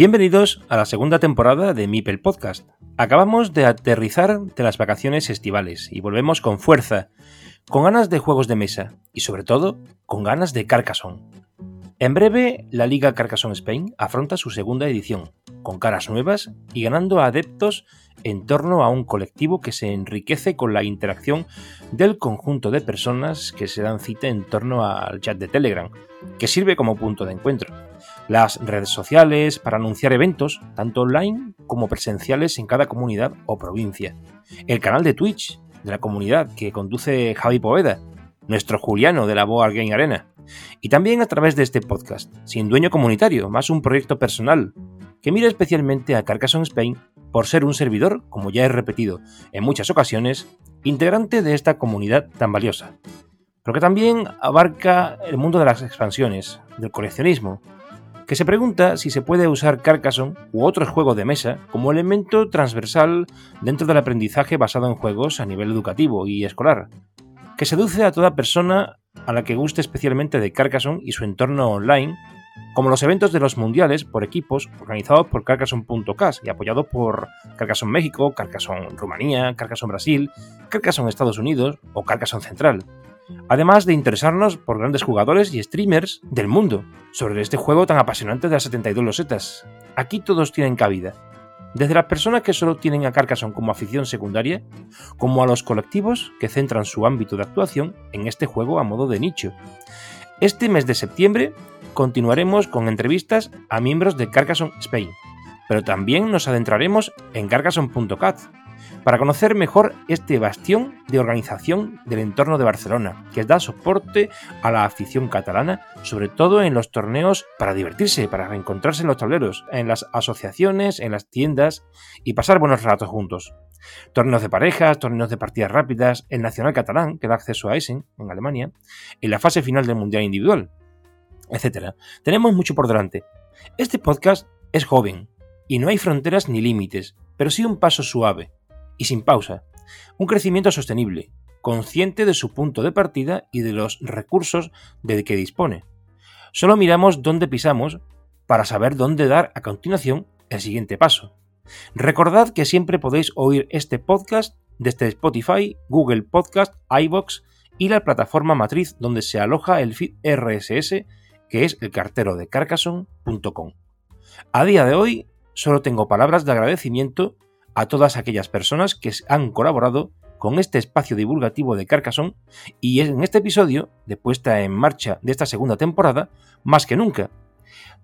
Bienvenidos a la segunda temporada de Mipel Podcast. Acabamos de aterrizar de las vacaciones estivales y volvemos con fuerza, con ganas de juegos de mesa y sobre todo con ganas de Carcassonne. En breve, la Liga Carcassonne Spain afronta su segunda edición, con caras nuevas y ganando adeptos en torno a un colectivo que se enriquece con la interacción del conjunto de personas que se dan cita en torno al chat de Telegram, que sirve como punto de encuentro las redes sociales para anunciar eventos, tanto online como presenciales en cada comunidad o provincia, el canal de Twitch de la comunidad que conduce Javi Poveda, nuestro Juliano de la Board Game Arena, y también a través de este podcast, sin dueño comunitario, más un proyecto personal, que mira especialmente a Carcassonne Spain por ser un servidor, como ya he repetido en muchas ocasiones, integrante de esta comunidad tan valiosa, pero que también abarca el mundo de las expansiones, del coleccionismo, que se pregunta si se puede usar Carcassonne u otros juegos de mesa como elemento transversal dentro del aprendizaje basado en juegos a nivel educativo y escolar, que seduce a toda persona a la que guste especialmente de Carcassonne y su entorno online, como los eventos de los mundiales por equipos organizados por Carcassonne.cas y apoyados por Carcassonne México, Carcassonne Rumanía, Carcassonne Brasil, Carcassonne Estados Unidos o Carcassonne Central además de interesarnos por grandes jugadores y streamers del mundo sobre este juego tan apasionante de las 72 losetas. Aquí todos tienen cabida, desde las personas que solo tienen a Carcassonne como afición secundaria, como a los colectivos que centran su ámbito de actuación en este juego a modo de nicho. Este mes de septiembre continuaremos con entrevistas a miembros de Carcassonne Spain, pero también nos adentraremos en carcassonne.cat, para conocer mejor este bastión de organización del entorno de Barcelona, que da soporte a la afición catalana, sobre todo en los torneos para divertirse, para reencontrarse en los tableros, en las asociaciones, en las tiendas y pasar buenos ratos juntos. Torneos de parejas, torneos de partidas rápidas, el Nacional Catalán, que da acceso a Essen, en Alemania, en la fase final del Mundial Individual, etc. Tenemos mucho por delante. Este podcast es joven, y no hay fronteras ni límites, pero sí un paso suave, y sin pausa. Un crecimiento sostenible, consciente de su punto de partida y de los recursos de que dispone. Solo miramos dónde pisamos para saber dónde dar a continuación el siguiente paso. Recordad que siempre podéis oír este podcast desde Spotify, Google Podcast, iBox y la plataforma matriz donde se aloja el feed RSS, que es el cartero de carcassonne.com. A día de hoy solo tengo palabras de agradecimiento a todas aquellas personas que han colaborado con este espacio divulgativo de Carcassonne y en este episodio de puesta en marcha de esta segunda temporada, más que nunca.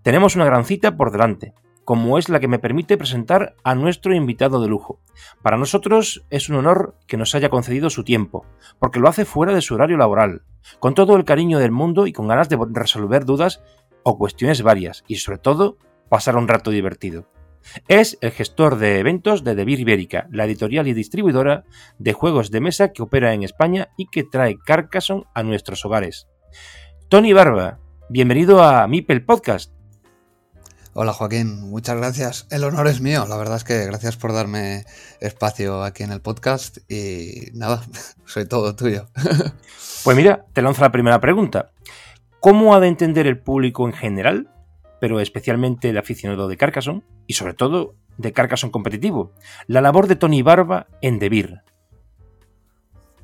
Tenemos una gran cita por delante, como es la que me permite presentar a nuestro invitado de lujo. Para nosotros es un honor que nos haya concedido su tiempo, porque lo hace fuera de su horario laboral, con todo el cariño del mundo y con ganas de resolver dudas o cuestiones varias, y sobre todo pasar un rato divertido. Es el gestor de eventos de Debir Ibérica, la editorial y distribuidora de juegos de mesa que opera en España y que trae Carcassonne a nuestros hogares. Tony Barba, bienvenido a Mipel Podcast. Hola Joaquín, muchas gracias. El honor es mío, la verdad es que gracias por darme espacio aquí en el podcast y nada, soy todo tuyo. Pues mira, te lanzo la primera pregunta. ¿Cómo ha de entender el público en general pero especialmente el aficionado de Carcassonne y sobre todo de Carcassonne competitivo, la labor de Tony Barba en Debir.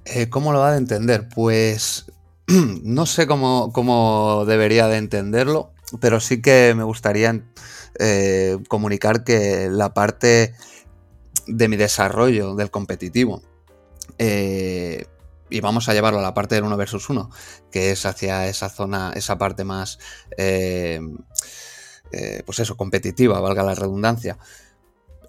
Eh, ¿Cómo lo va de entender? Pues no sé cómo, debería de entenderlo, pero sí que me gustaría eh, comunicar que la parte de mi desarrollo del competitivo. Eh, y vamos a llevarlo a la parte del 1 versus 1, que es hacia esa zona, esa parte más, eh, eh, pues eso, competitiva, valga la redundancia.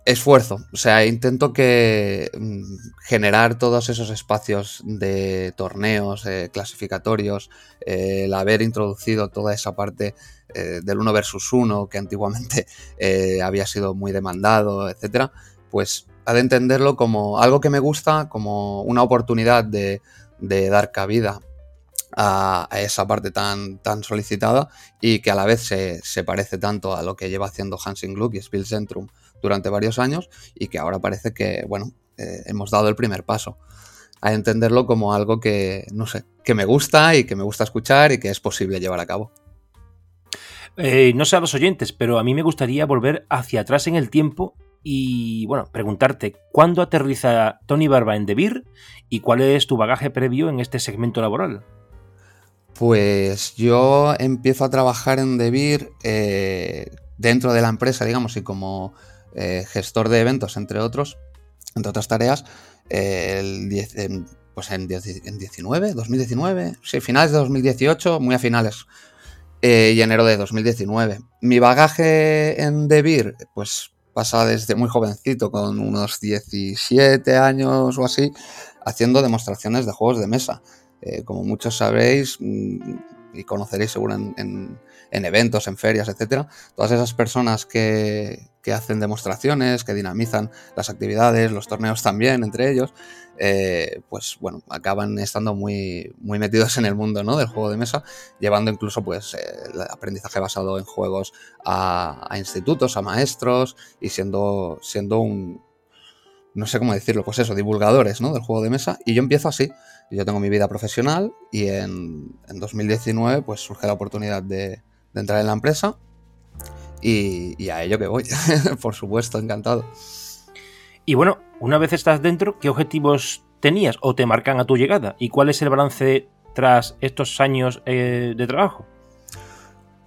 Esfuerzo, o sea, intento que mm, generar todos esos espacios de torneos clasificatorios, el haber introducido toda esa parte del 1 versus 1 que antiguamente había sido muy demandado, etcétera, pues ha de entenderlo como algo que me gusta, como una oportunidad de, dar cabida a, esa parte tan, tan solicitada y que a la vez se, parece tanto a lo que lleva haciendo Hansing Gluck y Spielzentrum durante varios años y que ahora parece que, bueno, eh, hemos dado el primer paso. A entenderlo como algo que, no sé, que me gusta y que me gusta escuchar y que es posible llevar a cabo. Eh, no sé a los oyentes, pero a mí me gustaría volver hacia atrás en el tiempo y bueno, preguntarte cuándo aterriza Tony Barba en Debir y cuál es tu bagaje previo en este segmento laboral. Pues yo empiezo a trabajar en Debir eh, dentro de la empresa, digamos, y como eh, gestor de eventos, entre otros, entre otras tareas, eh, el 10, en, pues en, 19, 2019, sí, finales de 2018, muy a finales, y enero de 2019. Mi bagaje en Debir, pues pasa desde muy jovencito, con unos 17 años o así, haciendo demostraciones de juegos de mesa. Eh, como muchos sabréis mm, y conoceréis seguro en, eventos, en ferias, etcétera, todas esas personas que, que hacen demostraciones, que dinamizan las actividades, los torneos también, entre ellos, eh, pues bueno, acaban estando muy, muy metidos en el mundo ¿no? del juego de mesa, llevando incluso pues eh, el aprendizaje basado en juegos a, institutos, a maestros y siendo, siendo un, no sé cómo decirlo, pues eso, divulgadores ¿no? del juego de mesa. Y yo empiezo así. Yo tengo mi vida profesional y en, 2019 pues surge la oportunidad de, entrar en la empresa y, y a ello que voy, por supuesto, encantado. Y bueno, una vez estás dentro, ¿qué objetivos tenías o te marcan a tu llegada? ¿Y cuál es el balance tras estos años eh, de trabajo?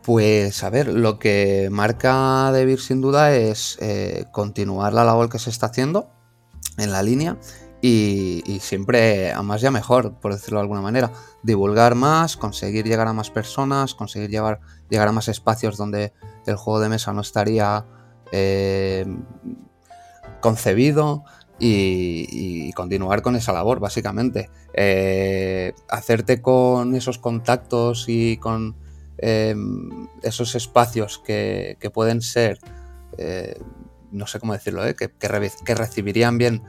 Pues a ver, lo que marca Debir sin duda es eh, continuar la labor que se está haciendo en la línea y, siempre a más ya mejor, por decirlo de alguna manera. Divulgar más, conseguir llegar a más personas, conseguir llegar, llegar a más espacios donde el juego de mesa no estaría eh, concebido y, continuar con esa labor, básicamente. Eh, hacerte con esos contactos y con em, esos espacios que, pueden ser, eh, no sé cómo decirlo, eh, que, que, recibirían bien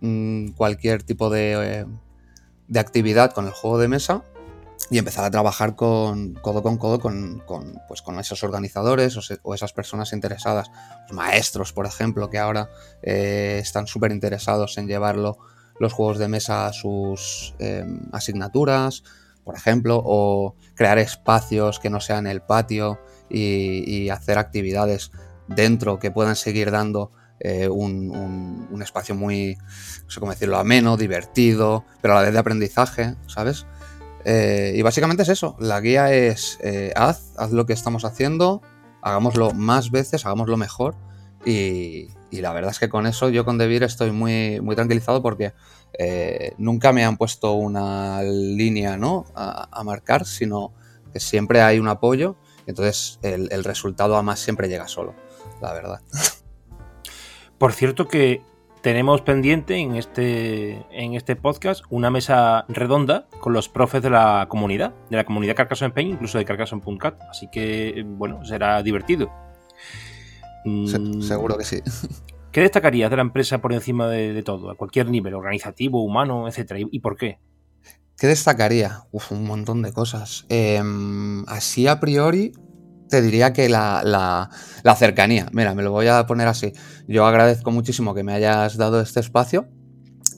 mm, cualquier tipo de, de actividad con el juego de mesa y empezar a trabajar con, codo con codo con, pues con esos organizadores o, esas personas interesadas, maestros, por ejemplo, que ahora eh, están súper interesados en llevarlo los juegos de mesa a sus em, asignaturas, por ejemplo, o crear espacios que no sean el patio y, hacer actividades dentro que puedan seguir dando eh, un, espacio muy, no sé cómo decirlo, ameno, divertido, pero a la vez de aprendizaje, ¿sabes? Eh, y básicamente es eso, la guía es eh, haz, haz lo que estamos haciendo, hagámoslo más veces, hagámoslo mejor y, la verdad es que con eso yo con Debir estoy muy, muy tranquilizado porque eh, nunca me han puesto una línea ¿no? a, marcar, sino que siempre hay un apoyo entonces el resultado a más siempre llega solo, la verdad. Por cierto que tenemos pendiente en este, en este podcast una mesa redonda con los profes de la comunidad, de la comunidad Carcassonne Paint, incluso de Carcassonne.cat. Así que, bueno, será divertido. Mm, seguro que sí. ¿Qué destacarías de la empresa por encima de, todo, a cualquier nivel, organizativo, humano, etcétera? ¿Y, por qué? ¿Qué destacaría? Uf, un montón de cosas. Em, así a priori, te diría que la, cercanía. Mira, me lo voy a poner así. Yo agradezco muchísimo que me hayas dado este espacio.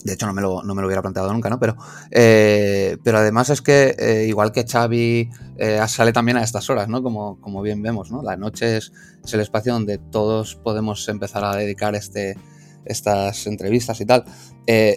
De hecho, no me lo, no me lo hubiera planteado nunca, ¿no? Pero, eh, pero además es que, eh, igual que Xavi eh, sale también a estas horas, ¿no? Como, como bien vemos, ¿no? La noche es, el espacio donde todos podemos empezar a dedicar este, estas entrevistas y tal.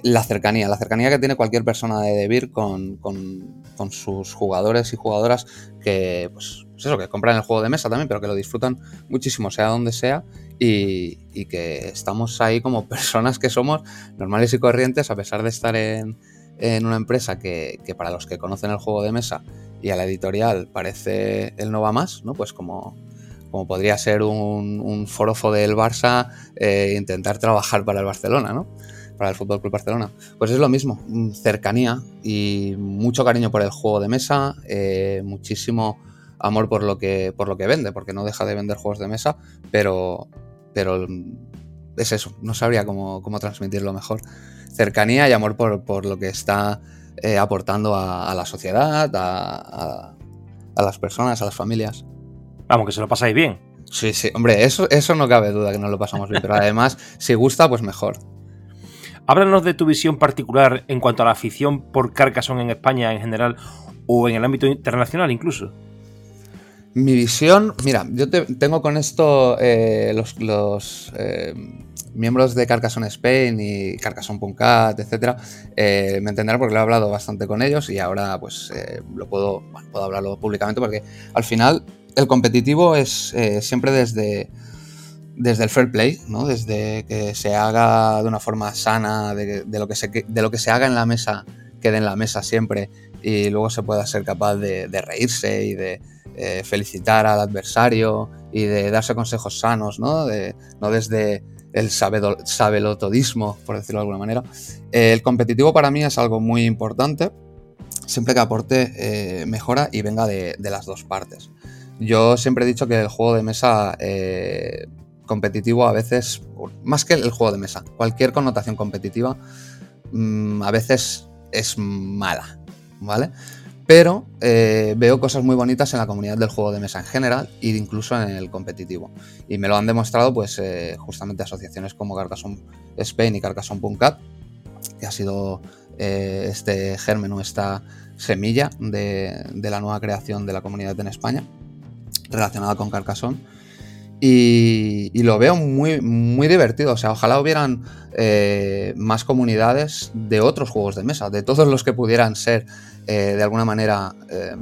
la cercanía, la cercanía que tiene cualquier persona de Debir con, con, con sus jugadores y jugadoras que, pues, eso, que compran el juego de mesa también, pero que lo disfrutan muchísimo, sea donde sea, y, que estamos ahí como personas que somos normales y corrientes a pesar de estar en, una empresa que, para los que conocen el juego de mesa y a la editorial parece el no va más, ¿no? Pues como, como podría ser un, un forofo del Barça eh, intentar trabajar para el Barcelona, ¿no? Para el Fútbol Club Barcelona. Pues es lo mismo, cercanía y mucho cariño por el juego de mesa, eh, muchísimo amor por lo que por lo que vende, porque no deja de vender juegos de mesa, pero pero es eso, no sabría cómo, transmitirlo mejor. Cercanía y amor por, lo que está eh, aportando a, la sociedad, a, las personas, a las familias. Vamos, que se lo pasáis bien. Sí, sí, hombre, eso, eso no cabe duda que no lo pasamos bien, pero además, si gusta, pues mejor. Háblanos de tu visión particular en cuanto a la afición por Carcassonne en España en general o en el ámbito internacional incluso. Mi visión, mira, yo tengo con esto eh, los, eh, miembros de Carcassonne Spain y Carcassonne.cat, etcétera, eh, me entenderán porque lo he hablado bastante con ellos y ahora pues lo puedo, puedo hablarlo públicamente porque al final el competitivo es siempre desde, desde el fair play, ¿no? Desde que se haga de una forma sana, de, lo, que se, de lo que se haga en la mesa, quede en la mesa siempre y luego se pueda ser capaz de reírse y de eh, felicitar al adversario y de darse consejos sanos, ¿no? no desde el sabelotodismo, por decirlo de alguna manera. Eh, el competitivo para mí es algo muy importante, siempre que aporte eh, mejora y venga de, las dos partes. Yo siempre he dicho que el juego de mesa competitivo a veces, más que el juego de mesa, cualquier connotación competitiva mm, a veces es mala, ¿vale? Pero eh, veo cosas muy bonitas en la comunidad del juego de mesa en general e incluso en el competitivo. Y me lo han demostrado pues eh, justamente asociaciones como Carcassonne Spain y Carcassonne.cat, que ha sido eh, este germen o esta semilla de, la nueva creación de la comunidad en España relacionada con Carcassonne. Y, lo veo muy, muy divertido. O sea, ojalá hubieran más comunidades de otros juegos de mesa, de todos los que pudieran ser eh, de alguna manera eh,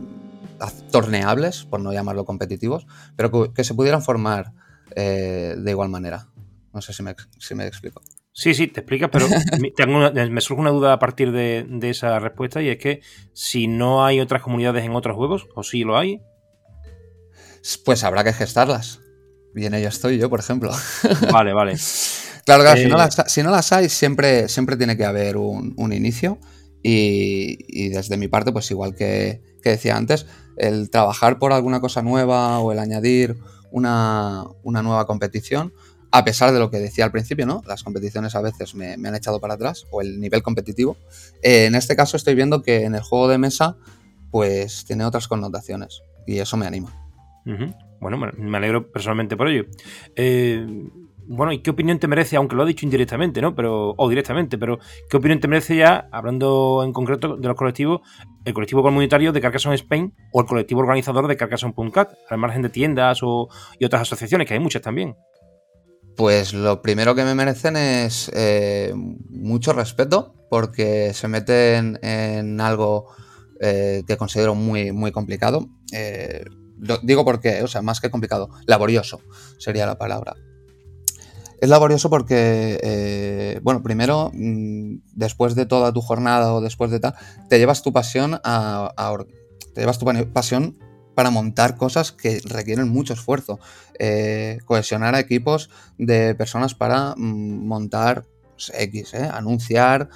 torneables, por no llamarlo competitivos, pero que, se pudieran formar eh, de igual manera. No sé si me, si me explico. Sí, sí, te explicas, pero me surge una duda a partir de, esa respuesta y es que si no hay otras comunidades en otros juegos, o si lo hay. Pues habrá que gestarlas. Y en ello estoy yo, por ejemplo. Vale, vale. claro, claro, si, no las, si, no las, hay, siempre, siempre tiene que haber un, un inicio. Y, desde mi parte, pues igual que, decía antes, el trabajar por alguna cosa nueva o el añadir una, nueva competición, a pesar de lo que decía al principio, ¿no? Las competiciones a veces me, han echado para atrás, o el nivel competitivo. Eh, en este caso estoy viendo que en el juego de mesa, pues tiene otras connotaciones. Y eso me anima. Bueno, me alegro personalmente por ello. Eh, bueno, ¿y qué opinión te merece, aunque lo ha dicho indirectamente, ¿no? Pero, o directamente, pero ¿qué opinión te merece ya, hablando en concreto de los colectivos, el colectivo comunitario de Carcassonne Spain o el colectivo organizador de Carcassonne.cat, al margen de tiendas o, y otras asociaciones, que hay muchas también? Pues lo primero que me merecen es eh, mucho respeto, porque se meten en algo eh, que considero muy, muy complicado. Eh, digo porque, o sea, más que complicado, laborioso sería la palabra. Es laborioso porque, eh, bueno, primero, mm, después de toda tu jornada o después de tal, te llevas tu pasión a, te llevas tu pasión para montar cosas que requieren mucho esfuerzo. Eh, cohesionar a equipos de personas para mm, montar pues, X, eh, anunciar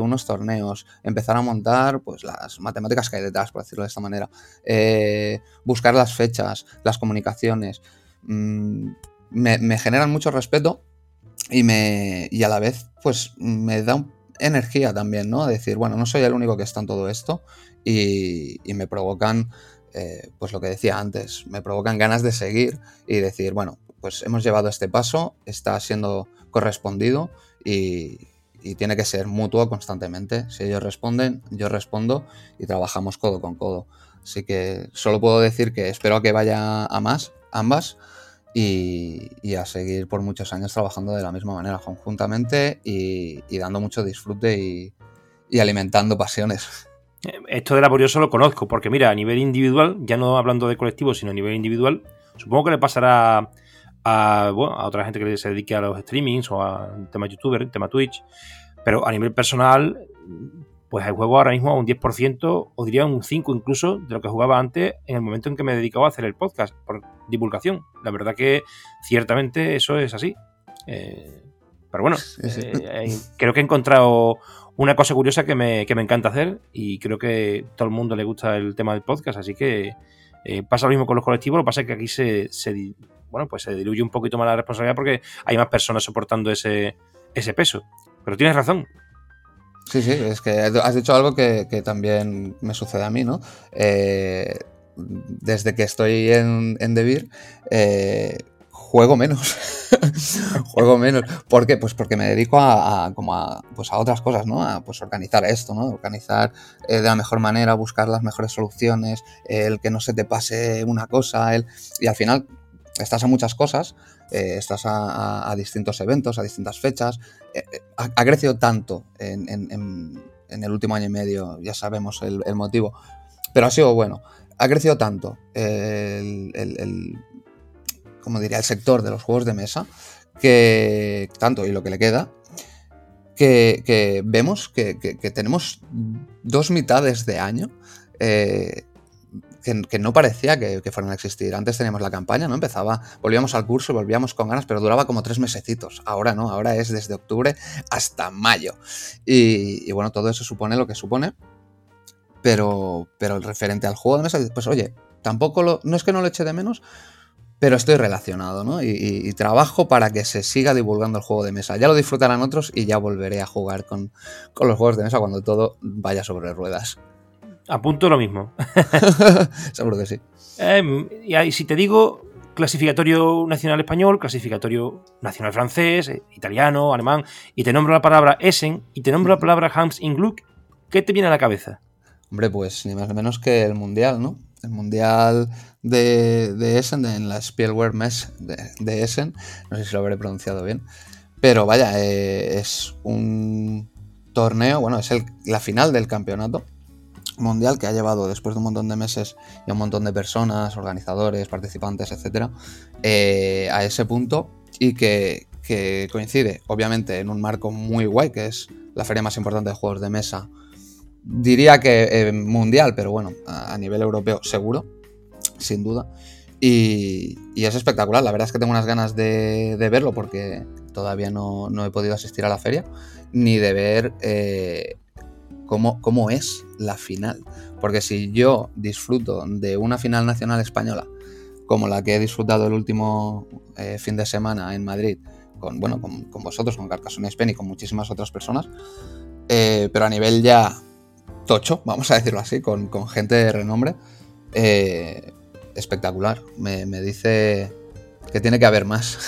unos torneos, empezar a montar pues, las matemáticas que hay detrás, por decirlo de esta manera, buscar las fechas, las comunicaciones. Mm, me, generan mucho respeto y, me, y a la vez, pues me da energía también, ¿no? Decir, bueno, no soy el único que está en todo esto y, me provocan, eh, pues lo que decía antes, me provocan ganas de seguir y decir, bueno, pues hemos llevado este paso, está siendo correspondido y, y tiene que ser mutuo constantemente. Si ellos responden, yo respondo y trabajamos codo con codo. Así que solo puedo decir que espero que vaya a más, ambas, y, a seguir por muchos años trabajando de la misma manera, conjuntamente y, dando mucho disfrute y, alimentando pasiones. Eh, esto de laborioso lo conozco, porque mira, a nivel individual, ya no hablando de colectivo, sino a nivel individual, supongo que le pasará a, bueno, a otra gente que se dedique a los streamings o a tema youtuber, tema Twitch, pero a nivel personal, pues el juego ahora mismo a un 10% o diría un 5% incluso de lo que jugaba antes en el momento en que me dedicaba a hacer el podcast por divulgación. La verdad que ciertamente eso es así. Eh, pero bueno, eh, eh, creo que he encontrado una cosa curiosa que me, encanta hacer y creo que todo el mundo le gusta el tema del podcast, así que pasa lo mismo con los colectivos, lo que pasa es que aquí se, bueno, pues se diluye un poquito más la responsabilidad porque hay más personas soportando ese, ese peso. Pero tienes razón, Sí, sí, es que has dicho algo que, también me sucede a mí, ¿no? Eh, desde que estoy en, en Devir, eh, juego menos. juego menos. ¿Por qué? Pues porque me dedico a, como a, pues a otras cosas, ¿no? A pues organizar esto, ¿no? Organizar eh, de la mejor manera, buscar las mejores soluciones, el que no se te pase una cosa, y al final estás a muchas cosas, eh, estás a, distintos eventos, a distintas fechas. Eh, eh, ha, crecido tanto en, el último año y medio, ya sabemos el, motivo, pero ha sido bueno. Ha crecido tanto el, como diría, el sector de los juegos de mesa, que tanto y lo que le queda, que, vemos que, tenemos dos mitades de año que, no parecía que, fueran a existir. Antes teníamos la campaña, ¿no? Empezaba, volvíamos al curso, volvíamos con ganas, pero duraba como tres mesecitos. Ahora no, ahora es desde octubre hasta mayo. Y, bueno, todo eso supone lo que supone. Pero, pero el referente al juego de mesa, pues oye, tampoco lo, no es que no lo eche de menos, pero estoy relacionado, ¿no? Y, trabajo para que se siga divulgando el juego de mesa. Ya lo disfrutarán otros y ya volveré a jugar con, con los juegos de mesa cuando todo vaya sobre ruedas. Apunto lo mismo. Seguro que sí. Em, y si te digo clasificatorio nacional español, clasificatorio nacional francés, eh, italiano, alemán, y te nombro la palabra Essen y te nombro la palabra Hans in Gluck, ¿qué te viene a la cabeza? Hombre, pues ni más ni menos que el mundial, ¿no? El mundial de, Essen, en la Spielwehr Mess de, Essen, no sé si lo habré pronunciado bien, pero vaya, eh, es un torneo, bueno, es la final del campeonato mundial que ha llevado después de un montón de meses y un montón de personas, organizadores, participantes, etcétera, eh, a ese punto y que, coincide, obviamente, en un marco muy guay, que es la feria más importante de juegos de mesa. Diría que eh, mundial, pero bueno, a, nivel europeo seguro, sin duda. Y, es espectacular, la verdad es que tengo unas ganas de, verlo porque todavía no, he podido asistir a la feria, ni de ver eh, cómo, es la final. Porque si yo disfruto de una final nacional española, como la que he disfrutado el último eh, fin de semana en Madrid, con, bueno, con, vosotros, con Carcassonne Spain y con muchísimas otras personas, eh, pero a nivel ya tocho, vamos a decirlo así, con, gente de renombre, eh, espectacular. Me, me dice que tiene que haber más.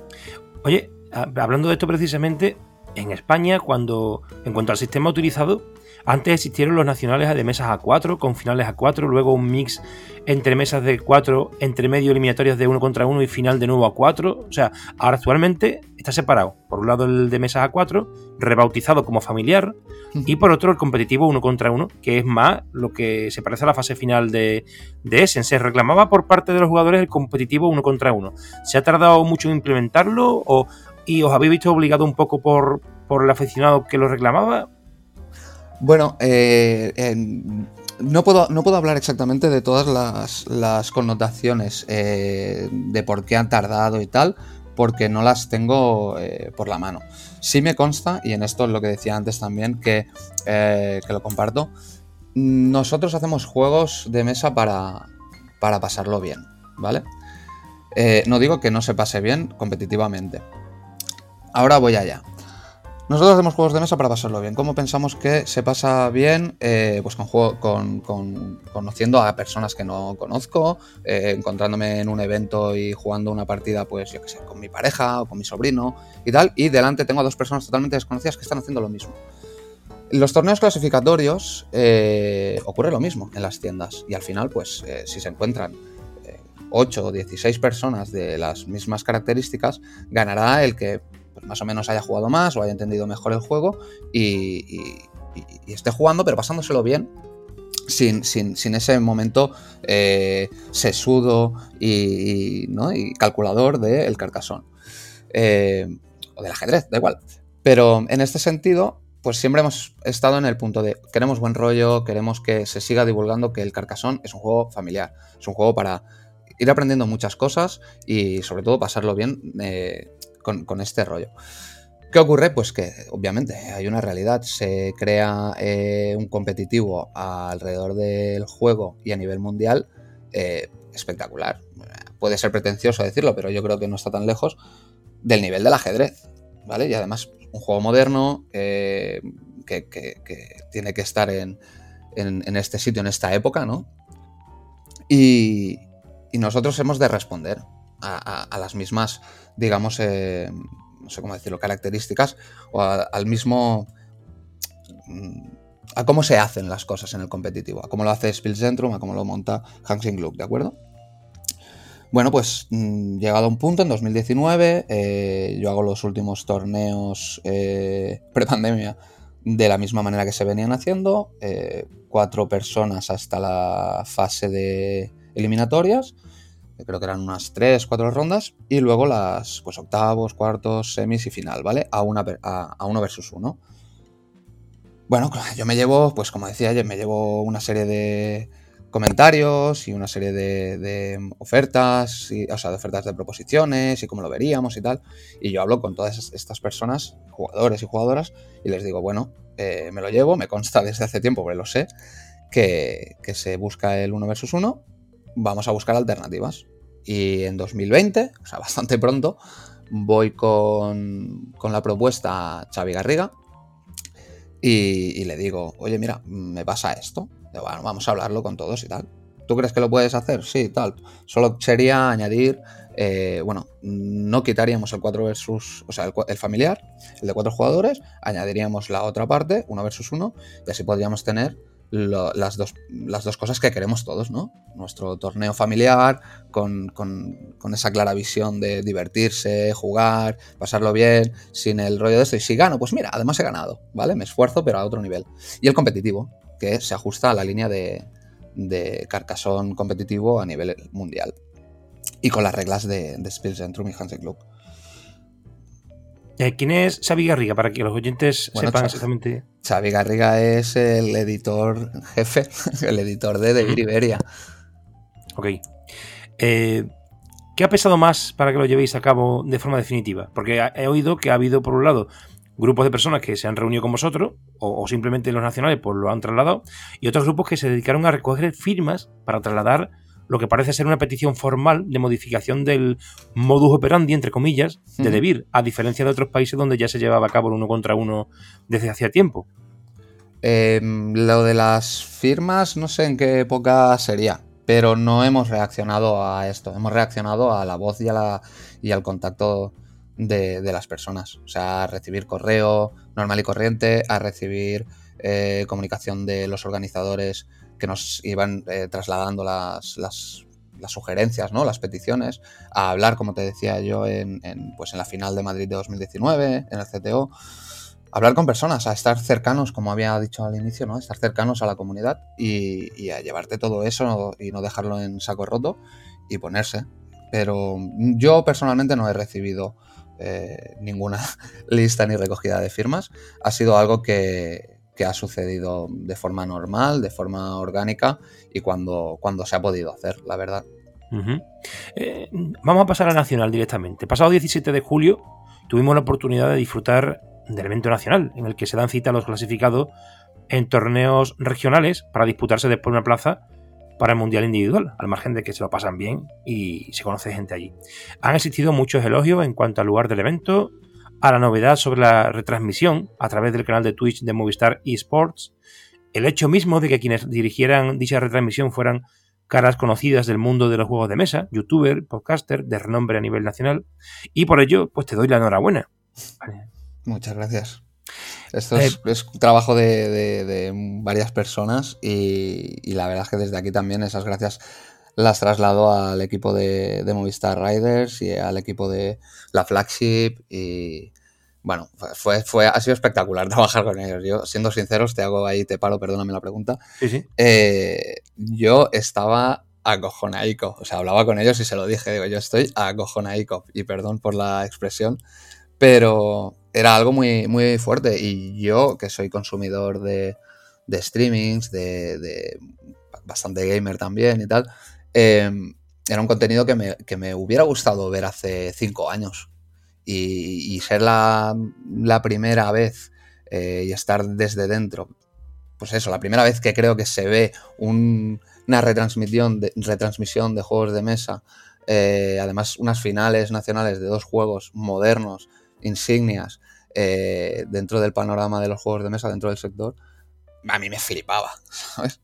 Oye, hablando de esto precisamente, en España, cuando en cuanto al sistema utilizado, antes existieron los nacionales de mesas a 4, con finales a 4, luego un mix entre mesas de 4, entre medio eliminatorias de 1 contra 1 y final de nuevo a 4. O sea, ahora actualmente está separado. Por un lado el de mesas a 4, rebautizado como familiar, y por otro el competitivo 1 contra 1, que es más lo que se parece a la fase final de, de Essen. Se reclamaba por parte de los jugadores el competitivo 1 contra 1. ¿Se ha tardado mucho en implementarlo o, y os habéis visto obligado un poco por, por el aficionado que lo reclamaba? Bueno, eh, no, puedo, no puedo hablar exactamente de todas las, connotaciones eh, de por qué han tardado y tal, porque no las tengo eh, por la mano. Sí me consta, y en esto es lo que decía antes también, que, que lo comparto, nosotros hacemos juegos de mesa para, para pasarlo bien, ¿vale? no digo que no se pase bien competitivamente. Ahora voy allá. Nosotros hacemos juegos de mesa para pasarlo bien. ¿Cómo pensamos que se pasa bien? Eh, pues con, juego, con, conociendo a personas que no conozco, eh, encontrándome en un evento y jugando una partida, pues yo qué sé, con mi pareja o con mi sobrino y tal. Y delante tengo a dos personas totalmente desconocidas que están haciendo lo mismo. Los torneos clasificatorios eh, ocurre lo mismo en las tiendas. Y al final, pues si se encuentran 8 o 16 personas de las mismas características, ganará el que pues más o menos haya jugado más o haya entendido mejor el juego y, esté jugando, pero pasándoselo bien sin, ese momento eh, sesudo y, calculador del carcasón. Eh, o del ajedrez, da igual. Pero en este sentido, pues siempre hemos estado en el punto de queremos buen rollo, queremos que se siga divulgando que el Carcasón es un juego familiar, es un juego para ir aprendiendo muchas cosas y sobre todo pasarlo bien eh, con, este rollo. ¿Qué ocurre? Pues que obviamente hay una realidad, se crea eh, un competitivo alrededor del juego y a nivel mundial eh, espectacular. Puede ser pretencioso decirlo, pero yo creo que no está tan lejos del nivel del ajedrez, ¿vale? Y además un juego moderno que, tiene que estar en, este sitio, en esta época, ¿no? Y, nosotros hemos de responder a, las mismas, digamos, eh, no sé cómo decirlo, características o al mismo... a cómo se hacen las cosas en el competitivo, a cómo lo hace Spielzentrum, a cómo lo monta Hansing Gluck, ¿de acuerdo? Bueno, pues mm, llegado a un punto, en 2019, eh, yo hago los últimos torneos eh, pre-pandemia de la misma manera que se venían haciendo, eh, cuatro personas hasta la fase de eliminatorias, creo que eran unas tres, cuatro rondas, y luego las pues, octavos, cuartos, semis y final, ¿vale? A, una, a uno versus uno. Bueno, yo me llevo, pues como decía, yo me llevo una serie de comentarios y una serie de, ofertas, y, o sea, de ofertas de proposiciones y cómo lo veríamos y tal. Y yo hablo con todas estas personas, jugadores y jugadoras, y les digo, bueno, eh, me lo llevo, me consta desde hace tiempo, porque lo sé, que, se busca el 1 versus 1, vamos a buscar alternativas. Y en 2020, o sea, bastante pronto, voy con, con la propuesta a Xavi Garriga y, le digo, oye, mira, me pasa esto bueno, vamos a hablarlo con todos y tal. ¿Tú crees que lo puedes hacer? Sí, tal. Solo sería añadir, eh, bueno, no quitaríamos el 4 versus, o sea, el, familiar, el de cuatro jugadores, añadiríamos la otra parte, 1 versus 1, y así podríamos tener las, dos, las dos cosas que queremos todos, ¿no? Nuestro torneo familiar, con, con, esa clara visión de divertirse, jugar, pasarlo bien, sin el rollo de esto. Y si gano, pues mira, además he ganado, ¿vale? Me esfuerzo, pero a otro nivel. Y el competitivo, que se ajusta a la línea de, de Carcassonne competitivo a nivel mundial. Y con las reglas de, de Spielzentrum y Hansen Club. Eh, ¿Quién es Xavi Garriga? Para que los oyentes sepan exactamente. Xavi Garriga es el editor jefe, el editor de Devir Iberia. Ok. Eh, ¿Qué ha pesado más para que lo llevéis a cabo de forma definitiva? Porque he oído que ha habido, por un lado, grupos de personas que se han reunido con vosotros, o, simplemente los nacionales pues lo han trasladado, y otros grupos que se dedicaron a recoger firmas para trasladar lo que parece ser una petición formal de modificación del modus operandi, entre comillas, de DeVir, a diferencia de otros países donde ya se llevaba a cabo el uno contra uno desde hacía tiempo. Em, lo de las firmas, no sé en qué época sería, pero no hemos reaccionado a esto, hemos reaccionado a la voz y, a la, y al contacto de, las personas. O sea, a recibir correo normal y corriente, a recibir eh, comunicación de los organizadores que nos iban eh, trasladando las, las, sugerencias, ¿no? las peticiones, a hablar, como te decía yo, en, pues en la final de Madrid de 2019, en el CTO. Hablar con personas, a estar cercanos, como había dicho al inicio, ¿no? Estar cercanos a la comunidad y, y a llevarte todo eso y no dejarlo en saco roto y ponerse. Pero yo personalmente no he recibido eh, ninguna lista ni recogida de firmas. Ha sido algo que, ha sucedido de forma normal, de forma orgánica y cuando, cuando se ha podido hacer, la verdad. Eh, vamos a pasar a Nacional directamente. Pasado 17 de julio tuvimos la oportunidad de disfrutar del evento nacional, en el que se dan cita a los clasificados en torneos regionales para disputarse después una plaza para el Mundial Individual, al margen de que se lo pasan bien y se conoce gente allí. Han existido muchos elogios en cuanto al lugar del evento, a la novedad sobre la retransmisión a través del canal de Twitch de Movistar eSports, el hecho mismo de que quienes dirigieran dicha retransmisión fueran caras conocidas del mundo de los juegos de mesa, youtuber, podcaster de renombre a nivel nacional, y por ello pues te doy la enhorabuena. Muchas gracias. Esto es, eh, trabajo de, varias personas y, la verdad es que desde aquí también esas gracias las traslado al equipo de, Movistar Riders y al equipo de la flagship y bueno, fue, fue, ha sido espectacular trabajar con ellos. Yo, siendo sinceros, te hago ahí, te paro, perdóname la pregunta. Sí, sí. Eh, yo estaba acojonaico, o sea, hablaba con ellos y se lo dije, digo, yo estoy acojonaico, y perdón por la expresión, pero era algo muy, muy fuerte y yo, que soy consumidor de, de streamings, de, bastante gamer también y tal, em, era un contenido que me, que me, hubiera gustado ver hace cinco años y, ser la, la, primera vez eh, y estar desde dentro. Pues eso, la primera vez que creo que se ve una retransmisión de, retransmisión de juegos de mesa, eh, además unas finales nacionales de dos juegos modernos, insignias, eh, dentro del panorama de los juegos de mesa, dentro del sector, a mí me flipaba,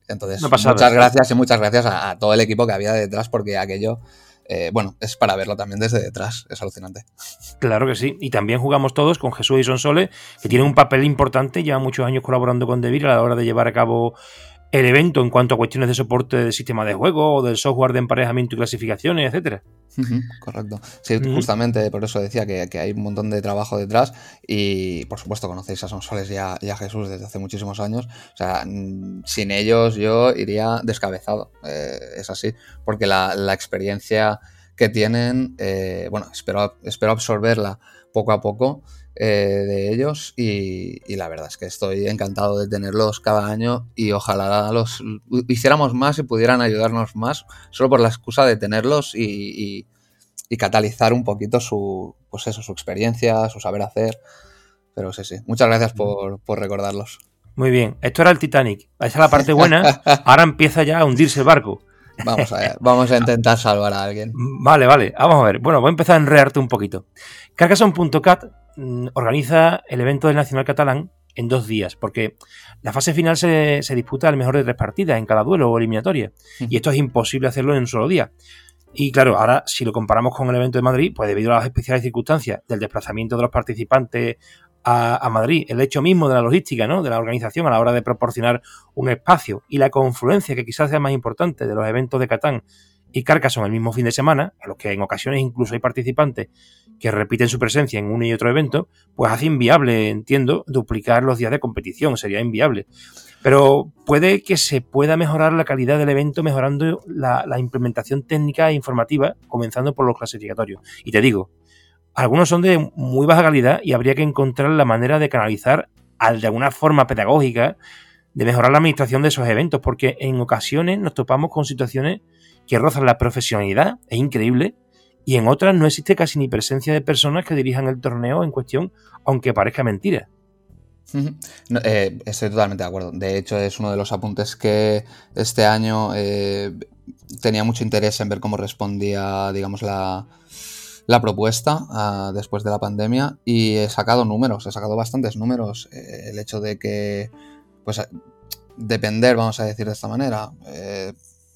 Entonces, muchas gracias y muchas gracias a, todo el equipo que había detrás porque aquello eh, bueno, es para verlo también desde detrás, es alucinante. Claro que sí, y también jugamos todos con Jesús y Sonsole, que tiene un papel importante, lleva muchos años colaborando con Devir a la hora de llevar a cabo el evento en cuanto a cuestiones de soporte del sistema de juego o del software de emparejamiento y clasificaciones, etcétera. correcto. Sí, justamente por eso decía que, hay un montón de trabajo detrás y por supuesto conocéis a Sonsoles y a, Jesús desde hace muchísimos años. O sea, sin ellos yo iría descabezado. Eh, es así, porque la, experiencia que tienen, eh, bueno, espero, espero absorberla poco a poco eh, de ellos y, la verdad es que estoy encantado de tenerlos cada año y ojalá los hiciéramos más y pudieran ayudarnos más solo por la excusa de tenerlos y, catalizar un poquito su, pues eso, su experiencia, su saber hacer. Pero sí, sí, muchas gracias por, recordarlos. Muy bien, esto era el Titanic. Esa es la parte buena. Ahora empieza ya a hundirse el barco. Vamos a ver, vamos a intentar salvar a alguien. Vale, vale, vamos a ver. Bueno, voy a empezar a enrearte un poquito. Carcassonne.cat Mm, organiza el evento del Nacional Catalán en dos días, porque la fase final se, disputa al mejor de tres partidas en cada duelo o eliminatoria, y esto es imposible hacerlo en un solo día. Y claro, ahora si lo comparamos con el evento de Madrid, pues debido a las especiales circunstancias del desplazamiento de los participantes a, Madrid, el hecho mismo de la logística, ¿no? de la organización a la hora de proporcionar un espacio y la confluencia, que quizás sea más importante, de los eventos de Catán y Carcassonne el mismo fin de semana, en los que en ocasiones incluso hay participantes que repiten su presencia en uno y otro evento, pues hace inviable, entiendo, duplicar los días de competición, sería inviable. Pero puede que se pueda mejorar la calidad del evento mejorando la, implementación técnica e informativa, comenzando por los clasificatorios. Y te digo, algunos son de muy baja calidad y habría que encontrar la manera de canalizar de alguna forma pedagógica, de mejorar la administración de esos eventos, porque en ocasiones nos topamos con situaciones que rozan la profesionalidad, es increíble, y en otras no existe casi ni presencia de personas que dirijan el torneo en cuestión, aunque parezca mentira. Eh, estoy totalmente de acuerdo. De hecho, es uno de los apuntes que este año eh, tenía mucho interés en ver cómo respondía, digamos, la, propuesta ah, después de la pandemia y he sacado números, he sacado bastantes números. Eh, el hecho de que, pues, depender, vamos a decir de esta manera,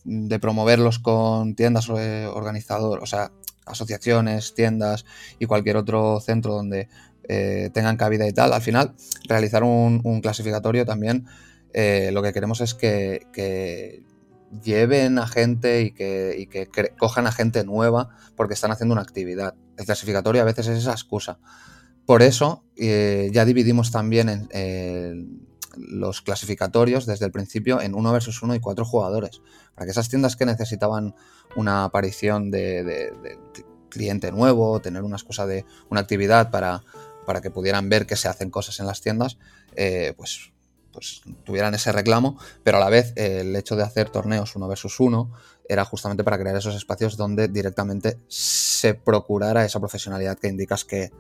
de promoverlos con tiendas organizadoras, o sea, asociaciones, tiendas y cualquier otro centro donde eh, tengan cabida y tal. Al final, realizar un, clasificatorio también eh, lo que queremos es que, lleven a gente y que, cojan a gente nueva porque están haciendo una actividad. El clasificatorio a veces es esa excusa. Por eso eh, ya dividimos también en, los clasificatorios desde el principio en uno versus uno y cuatro jugadores. Para que esas tiendas que necesitaban una aparición de, cliente nuevo, tener una excusa de una actividad para, para, que pudieran ver que se hacen cosas en las tiendas, eh, pues, pues tuvieran ese reclamo, pero a la vez el hecho de hacer torneos uno versus uno era justamente para crear esos espacios donde directamente se procurara esa profesionalidad que indicas que,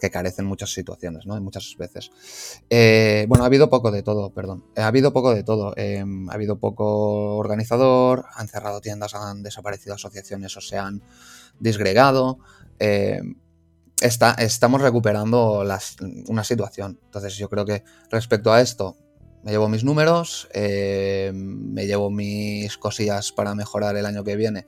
que carecen muchas situaciones, ¿no? Muchas veces. Eh, bueno, ha habido poco de todo, perdón. Ha habido poco de todo. Em, ha habido poco organizador, han cerrado tiendas, han desaparecido asociaciones o se han disgregado. Em, está, estamos recuperando una situación. Entonces yo creo que respecto a esto, me llevo mis números, em, me llevo mis cosillas para mejorar el año que viene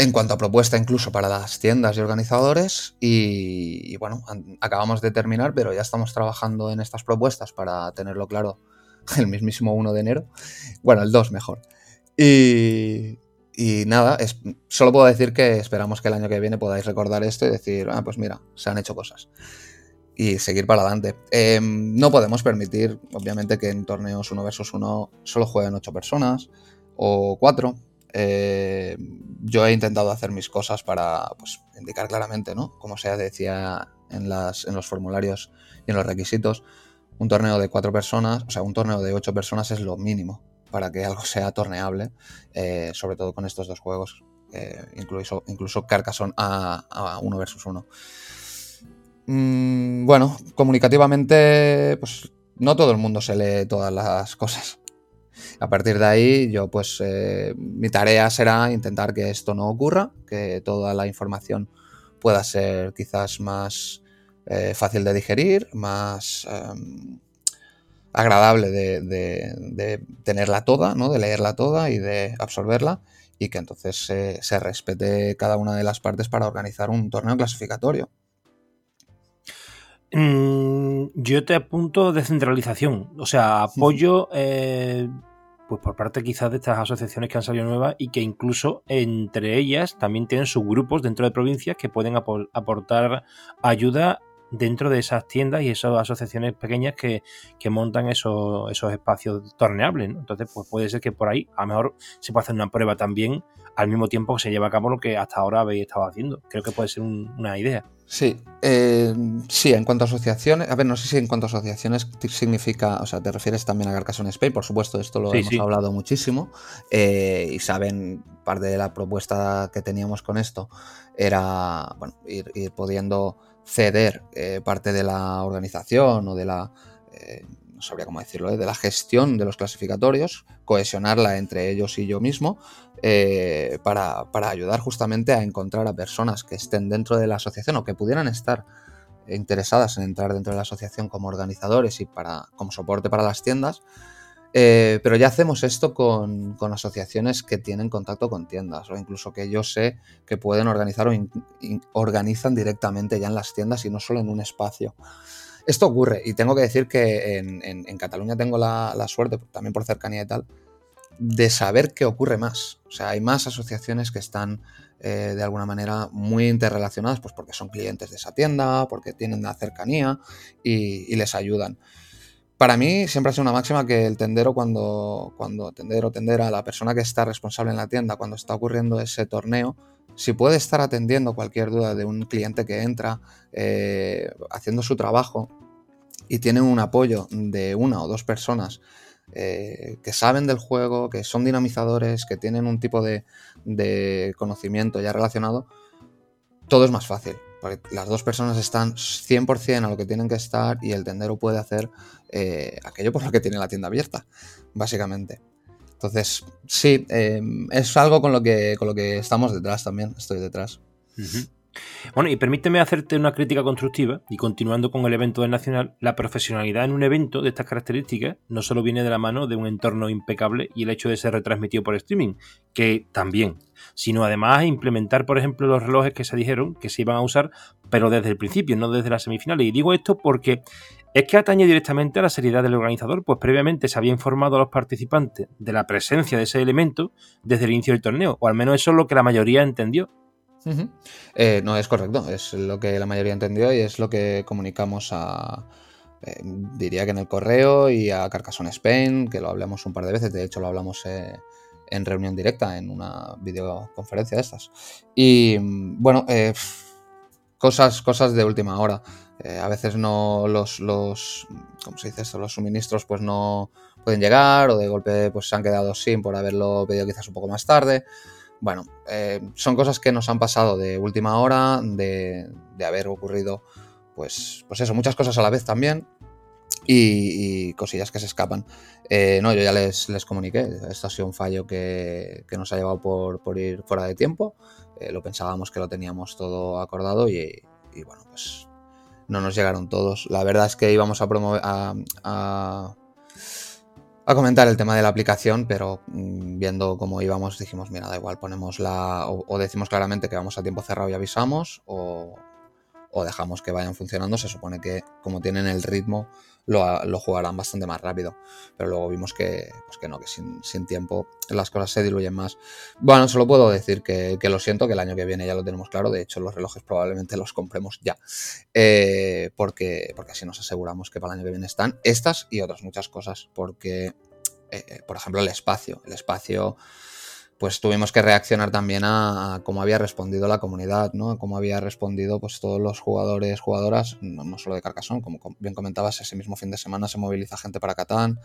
en cuanto a propuesta incluso para las tiendas y organizadores. Y, bueno, acabamos de terminar, pero ya estamos trabajando en estas propuestas para tenerlo claro el mismísimo 1 de enero. Bueno, el 2 mejor. Y, nada, solo puedo decir que esperamos que el año que viene podáis recordar esto y decir, ah, pues mira, se han hecho cosas. y seguir para adelante. Em, no podemos permitir, obviamente, que en torneos uno versus uno solo jueguen ocho personas o cuatro. Eh, yo he intentado hacer mis cosas para pues, indicar claramente, ¿no? Como se decía en, las, en los formularios y en los requisitos, un torneo de cuatro personas, o sea, un torneo de ocho personas es lo mínimo para que algo sea torneable, eh, sobre todo con estos dos juegos, eh, incluso, incluso Carcassonne a, a uno versus uno. Mm, bueno, comunicativamente, pues no todo el mundo se lee todas las cosas. A partir de ahí, yo pues eh, mi tarea será intentar que esto no ocurra, que toda la información pueda ser quizás más eh, fácil de digerir, más em, agradable de, tenerla toda, ¿no? de leerla toda y de absorberla, y que entonces se respete cada una de las partes para organizar un torneo clasificatorio. Mm, yo te apunto descentralización, o sea, apoyo eh, pues por parte quizás de estas asociaciones que han salido nuevas y que incluso entre ellas también tienen subgrupos dentro de provincias que pueden aportar ayuda dentro de esas tiendas y esas asociaciones pequeñas que, montan esos, esos espacios torneables. Entonces, pues puede ser que por ahí a lo mejor se pueda hacer una prueba también al mismo tiempo que se lleva a cabo lo que hasta ahora habéis estado haciendo. Creo que puede ser una idea. Sí, eh, sí, en cuanto a asociaciones, a ver, no sé si en cuanto a asociaciones significa, o sea, te refieres también a Carcassonne Spain, por supuesto, esto lo hemos hablado muchísimo eh, y saben, parte de la propuesta que teníamos con esto era, bueno, ir, pudiendo ceder eh, parte de la organización o de la, no sabría cómo decirlo, de la gestión de los clasificatorios, cohesionarla entre ellos y yo mismo, eh, para, ayudar justamente a encontrar a personas que estén dentro de la asociación o que pudieran estar interesadas en entrar dentro de la asociación como organizadores y para, como soporte para las tiendas. Eh, pero ya hacemos esto con, asociaciones que tienen contacto con tiendas o incluso que yo sé que pueden organizar o organizan directamente ya en las tiendas y no solo en un espacio. Esto ocurre y tengo que decir que en, Cataluña tengo la, la, suerte, también por cercanía y tal, de saber qué ocurre más. O sea, hay más asociaciones que están eh, de alguna manera muy interrelacionadas, pues porque son clientes de esa tienda, porque tienen la cercanía y, les ayudan. Para mí siempre ha sido una máxima que el tendero cuando, cuando tendero tendera, la persona que está responsable en la tienda, cuando está ocurriendo ese torneo, si puede estar atendiendo cualquier duda de un cliente que entra, eh, haciendo su trabajo y tiene un apoyo de una o dos personas eh, que saben del juego, que son dinamizadores, que tienen un tipo de, conocimiento ya relacionado, todo es más fácil. Porque las dos personas están 100% a lo que tienen que estar y el tendero puede hacer eh, aquello por lo que tiene la tienda abierta, básicamente. Entonces, sí, eh, es algo con lo, que, con lo que estamos detrás también, estoy detrás. Bueno, y permíteme hacerte una crítica constructiva y continuando con el evento del Nacional, la profesionalidad en un evento de estas características no solo viene de la mano de un entorno impecable y el hecho de ser retransmitido por streaming, que también, sino además implementar, por ejemplo, los relojes que se dijeron que se iban a usar, pero desde el principio, no desde las semifinales. Y digo esto porque es que atañe directamente a la seriedad del organizador, pues previamente se había informado a los participantes de la presencia de ese elemento desde el inicio del torneo, o al menos eso es lo que la mayoría entendió. Eh, no, es correcto, es lo que la mayoría entendió y es lo que comunicamos a, eh, diría que en el correo y a Carcassonne Spain, que lo hablamos un par de veces, de hecho lo hablamos eh, en reunión directa, en una videoconferencia de estas. Y bueno, cosas, cosas de última hora. A veces no los, los, ¿cómo se dice esto? Los suministros pues no pueden llegar o de golpe pues se han quedado sin por haberlo pedido quizás un poco más tarde. Bueno, eh, son cosas que nos han pasado de última hora, de, haber ocurrido, pues, pues eso, muchas cosas a la vez también y, cosillas que se escapan. Eh, no, yo ya les, les, comuniqué, esto ha sido un fallo que, nos ha llevado por, ir fuera de tiempo, eh, lo pensábamos que lo teníamos todo acordado y, bueno, pues no nos llegaron todos. La verdad es que íbamos a promover a a comentar el tema de la aplicación, pero mm, viendo cómo íbamos dijimos, mira, da igual, ponemos la... o, decimos claramente que vamos a tiempo cerrado y avisamos, o, o dejamos que vayan funcionando, se supone que como tienen el ritmo lo, jugarán bastante más rápido. Pero luego vimos que, pues que no, que sin, tiempo las cosas se diluyen más. Bueno, solo puedo decir que, lo siento, que el año que viene ya lo tenemos claro. De hecho, los relojes probablemente los compremos ya. Eh, porque, porque así nos aseguramos que para el año que viene están estas y otras muchas cosas. Porque, eh, por ejemplo, el espacio. El espacio pues tuvimos que reaccionar también a, cómo había respondido la comunidad, ¿no? A cómo había respondido pues todos los jugadores, jugadoras, no, solo de Carcassonne, como bien comentabas, ese mismo fin de semana se moviliza gente para Catán,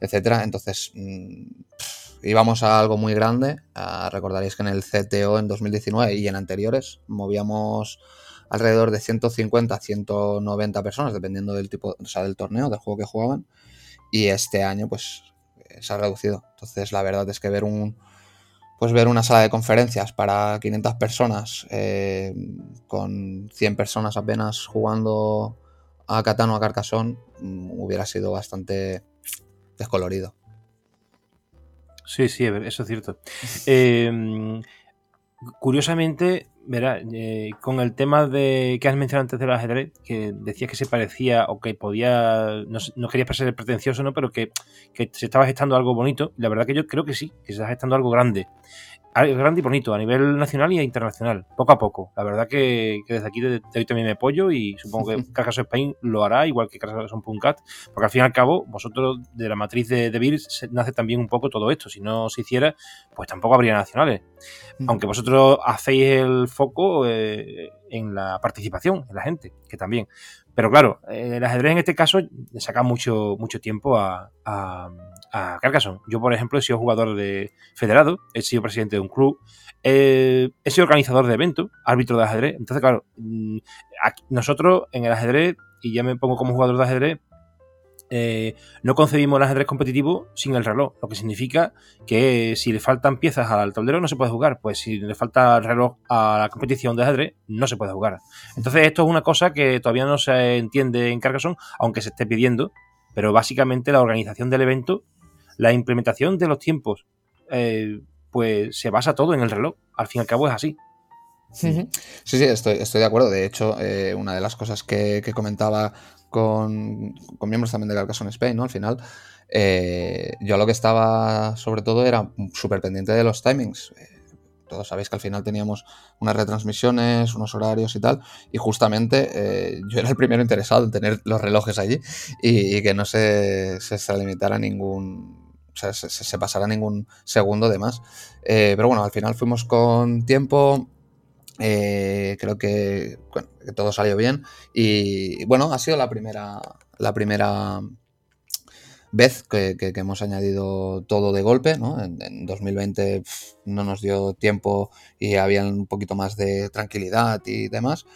etcétera. Entonces, mm, íbamos a algo muy grande. recordaréis que en el CTO en 2019 y en anteriores movíamos alrededor de 150 190 personas, dependiendo del tipo, o sea, del torneo, del juego que jugaban. Y este año, pues, se ha reducido. Entonces, la verdad es que ver un, pues ver una sala de conferencias para 500 personas eh, con 100 personas apenas jugando a Catán o a Carcassonne mm, hubiera sido bastante descolorido. Sí, sí, eso es cierto. Eh, curiosamente, verá, eh, con el tema de que has mencionado antes del ajedrez, que decías que se parecía o que podía, no, no querías parecer pretencioso, ¿no? Pero que, que, se estaba gestando algo bonito. La verdad que yo creo que sí, que se está gestando algo grande grande y bonito a nivel nacional y internacional, poco a poco. La verdad que, desde aquí te, doy también mi apoyo y supongo que Carcassonne Spain lo hará, igual que Puncat, porque al fin y al cabo, vosotros de la matriz de, de nace también un poco todo esto. Si no se hiciera, pues tampoco habría nacionales. Aunque vosotros hacéis el foco eh, en la participación, en la gente, que también. Pero claro, el ajedrez en este caso le saca mucho, mucho tiempo a, a, Carcassonne. Yo, por ejemplo, he sido jugador de federado, he sido presidente de un club, he sido organizador de eventos, árbitro de ajedrez. Entonces, claro, mm, nosotros en el ajedrez, y ya me pongo como jugador de ajedrez, eh, no concebimos el ajedrez competitivo sin el reloj, lo que significa que si le faltan piezas al tablero no se puede jugar, pues si le falta el reloj a la competición de ajedrez no se puede jugar. Entonces esto es una cosa que todavía no se entiende en Carcassonne, aunque se esté pidiendo, pero básicamente la organización del evento, la implementación de los tiempos, eh, pues se basa todo en el reloj, al fin y al cabo es así. Sí, sí, estoy, estoy de acuerdo. De hecho, eh, una de las cosas que, que comentaba con, miembros también de Carcassonne Spain, ¿no? Al final, eh, yo lo que estaba sobre todo era súper pendiente de los timings. Eh, todos sabéis que al final teníamos unas retransmisiones, unos horarios y tal, y justamente yo era el primero interesado en tener los relojes allí y, que no se, se, limitara ningún, o sea, se, se, pasara ningún segundo de más. pero bueno, al final fuimos con tiempo, eh, creo que, todo salió bien. Y bueno, ha sido la primera, la primera vez que, hemos añadido todo de golpe. ¿no? En, 2020 no nos dio tiempo y había un poquito más de tranquilidad y demás.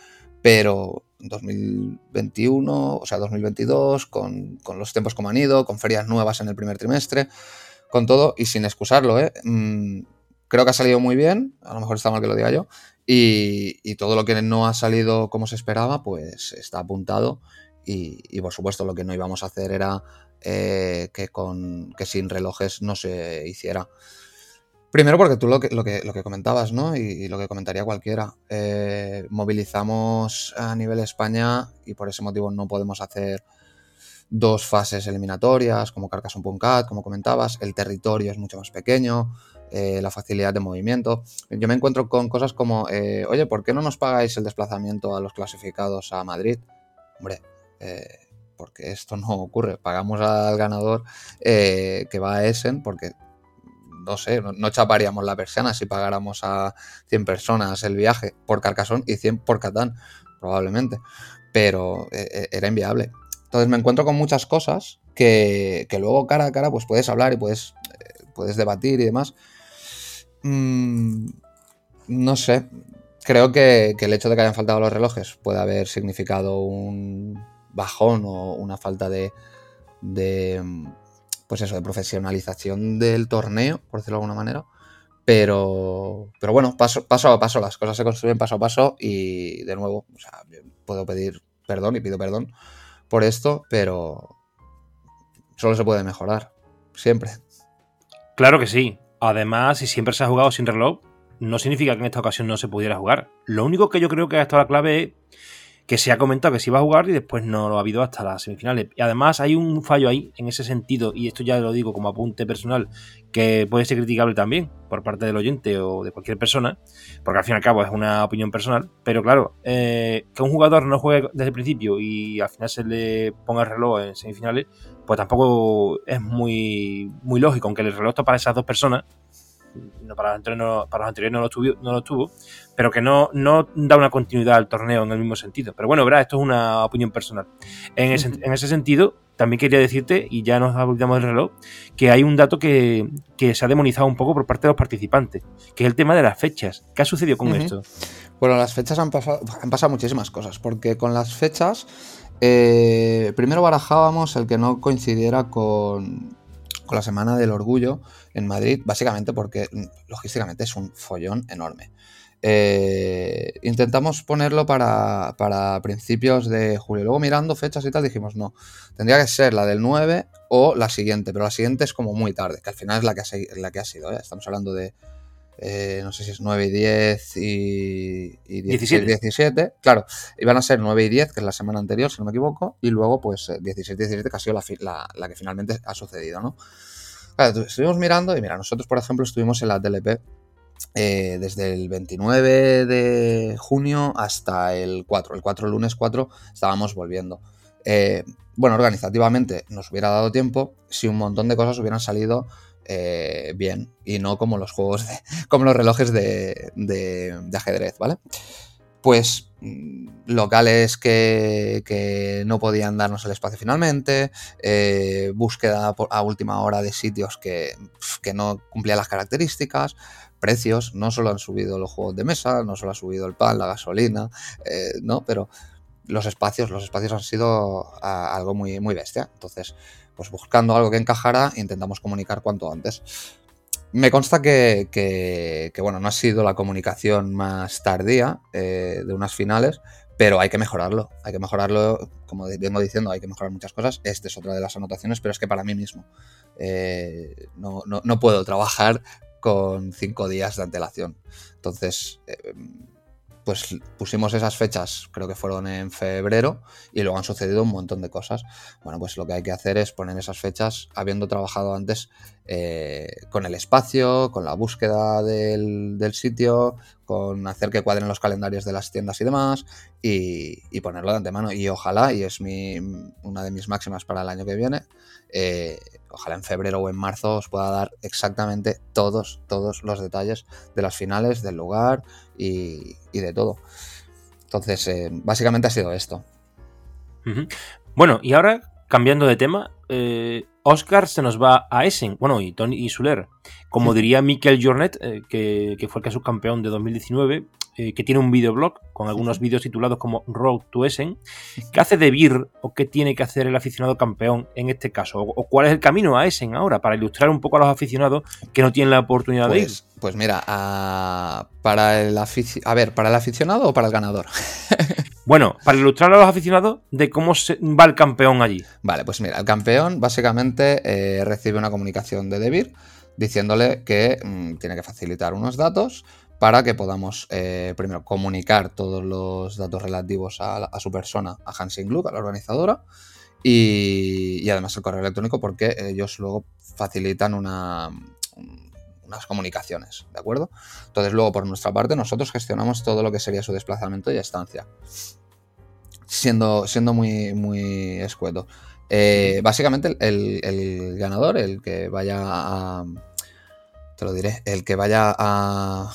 Pero en 2021, o sea, 2022, con, los tiempos como han ido, con ferias nuevas en el primer trimestre, con todo y sin excusarlo, ¿eh? Mm, creo que ha salido muy bien. A lo mejor está mal que lo diga yo. Y, todo lo que no ha salido como se esperaba, pues está apuntado. Y, por supuesto lo que no íbamos a hacer era eh, que, con, que sin relojes no se hiciera. Primero porque tú lo que, lo que, lo que comentabas, ¿no? Y, lo que comentaría cualquiera. Eh, movilizamos a nivel España y por ese motivo no podemos hacer dos fases eliminatorias como Carcassonne.cat, como comentabas. El territorio es mucho más pequeño. Eh, la facilidad de movimiento. Yo me encuentro con cosas como, eh, oye, ¿por qué no nos pagáis el desplazamiento a los clasificados a Madrid? Hombre, eh, porque esto no ocurre. Pagamos al ganador que va a Essen porque, no sé, no, chaparíamos la persiana si pagáramos a 100 personas el viaje por Carcassonne y 100 por Catán, probablemente. Pero era inviable. Entonces me encuentro con muchas cosas que, luego cara a cara pues puedes hablar y puedes, puedes debatir y demás, Mm, no sé. Creo que, el hecho de que hayan faltado los relojes puede haber significado un bajón o una falta de, pues eso, de profesionalización del torneo, por decirlo de alguna manera. Pero, pero bueno, paso, paso a paso, las cosas se construyen paso a paso y de nuevo, puedo pedir perdón y pido perdón por esto, pero solo se puede mejorar, siempre. Claro que sí, Además, si siempre se ha jugado sin reloj, no significa que en esta ocasión no se pudiera jugar. Lo único que yo creo que ha estado la clave es que se ha comentado que se iba a jugar y después no lo ha habido hasta las semifinales. Y además hay un fallo ahí en ese sentido, y esto ya lo digo como apunte personal, que puede ser criticable también por parte del oyente o de cualquier persona, porque al fin y al cabo es una opinión personal, pero claro, eh, que un jugador no juegue desde el principio y al final se le ponga el reloj en semifinales, pues tampoco es muy, muy lógico, aunque el reloj está para esas dos personas, no, para, los anteriores, para los anteriores no lo, tuvo, no lo tuvo, pero que no, no da una continuidad al torneo en el mismo sentido. Pero bueno, verá, esto es una opinión personal. En ese, en ese sentido, también quería decirte, y ya nos olvidamos del reloj, que hay un dato que, que, se ha demonizado un poco por parte de los participantes, que es el tema de las fechas. ¿Qué ha sucedido con esto? Bueno, las fechas han pasado, han pasado muchísimas cosas, porque con las fechas, eh, primero barajábamos el que no coincidiera con, con la Semana del Orgullo en Madrid, básicamente porque mm, logísticamente es un follón enorme. Eh, intentamos ponerlo para, para, principios de julio. Luego mirando fechas y tal dijimos, no, tendría que ser la del 9 o la siguiente, pero la siguiente es como muy tarde, que al final es la que ha, la que ha sido. ¿eh? Estamos hablando de, eh, no sé si es 9 y 10 y, y 17. 17. Claro, iban a ser 9 y 10, que es la semana anterior, si no me equivoco, y luego pues 16 y 17, que ha sido la, la, la que finalmente ha sucedido, ¿no? Claro, estuvimos mirando y mira, nosotros por ejemplo estuvimos en la TLP eh, desde el 29 de junio hasta el 4. El 4, lunes 4, estábamos volviendo. Eh, bueno, organizativamente nos hubiera dado tiempo si un montón de cosas hubieran salido eh, bien y no como los juegos, de, como los relojes de, de, de ajedrez, ¿vale? Pues mm, locales que, no podían darnos el espacio finalmente, eh, búsqueda a última hora de sitios que, que, no cumplían las características, precios, no solo han subido los juegos de mesa, no solo ha subido el pan, la gasolina, eh, ¿no? Pero los espacios, los espacios han sido algo muy, muy bestia. Entonces, pues buscando algo que encajara, intentamos comunicar cuanto antes. Me consta que, bueno, no ha sido la comunicación más tardía eh, de unas finales, pero hay que mejorarlo. Hay que mejorarlo, como vengo diciendo, hay que mejorar muchas cosas. Esta es otra de las anotaciones, pero es que para mí mismo eh, no, no, no, puedo trabajar con cinco días de antelación. Entonces, eh, pues pusimos esas fechas, creo que fueron en febrero, y luego han sucedido un montón de cosas. Bueno, pues lo que hay que hacer es poner esas fechas, habiendo trabajado antes eh, con el espacio, con la búsqueda del, sitio, con hacer que cuadren los calendarios de las tiendas y demás, y, ponerlo de antemano. Y ojalá, y es mi, una de mis máximas para el año que viene, eh, ojalá en febrero o en marzo os pueda dar exactamente todos, todos los detalles de las finales, del lugar y, de todo. Entonces, eh, básicamente ha sido esto. Bueno, y ahora, cambiando de tema, eh, Oscar se nos va a Essen, bueno, y Tony y Suler. Como diría Mikel Jornet, eh, que, que, fue el que subcampeón de 2019, eh, que tiene un videoblog con algunos vídeos titulados como Road to Essen. ¿Qué hace de Beer o qué tiene que hacer el aficionado campeón en este caso? ¿O, cuál es el camino a Essen ahora para ilustrar un poco a los aficionados que no tienen la oportunidad pues, de ir? Pues mira, a, para el a ver, ¿para el aficionado o para el ganador? Bueno, para ilustrar a los aficionados de cómo se va el campeón allí. Vale, pues mira, el campeón básicamente eh, recibe una comunicación de Debir diciéndole que mmm, tiene que facilitar unos datos para que podamos eh, primero comunicar todos los datos relativos a, a su persona a Hansing Gluck, a la organizadora, y, y, además el correo electrónico porque ellos luego facilitan una, unas comunicaciones, ¿de acuerdo? Entonces luego por nuestra parte nosotros gestionamos todo lo que sería su desplazamiento y estancia, siendo, siendo muy, muy escueto. Eh, básicamente el, el, ganador, el que vaya a... Te lo diré, el que vaya a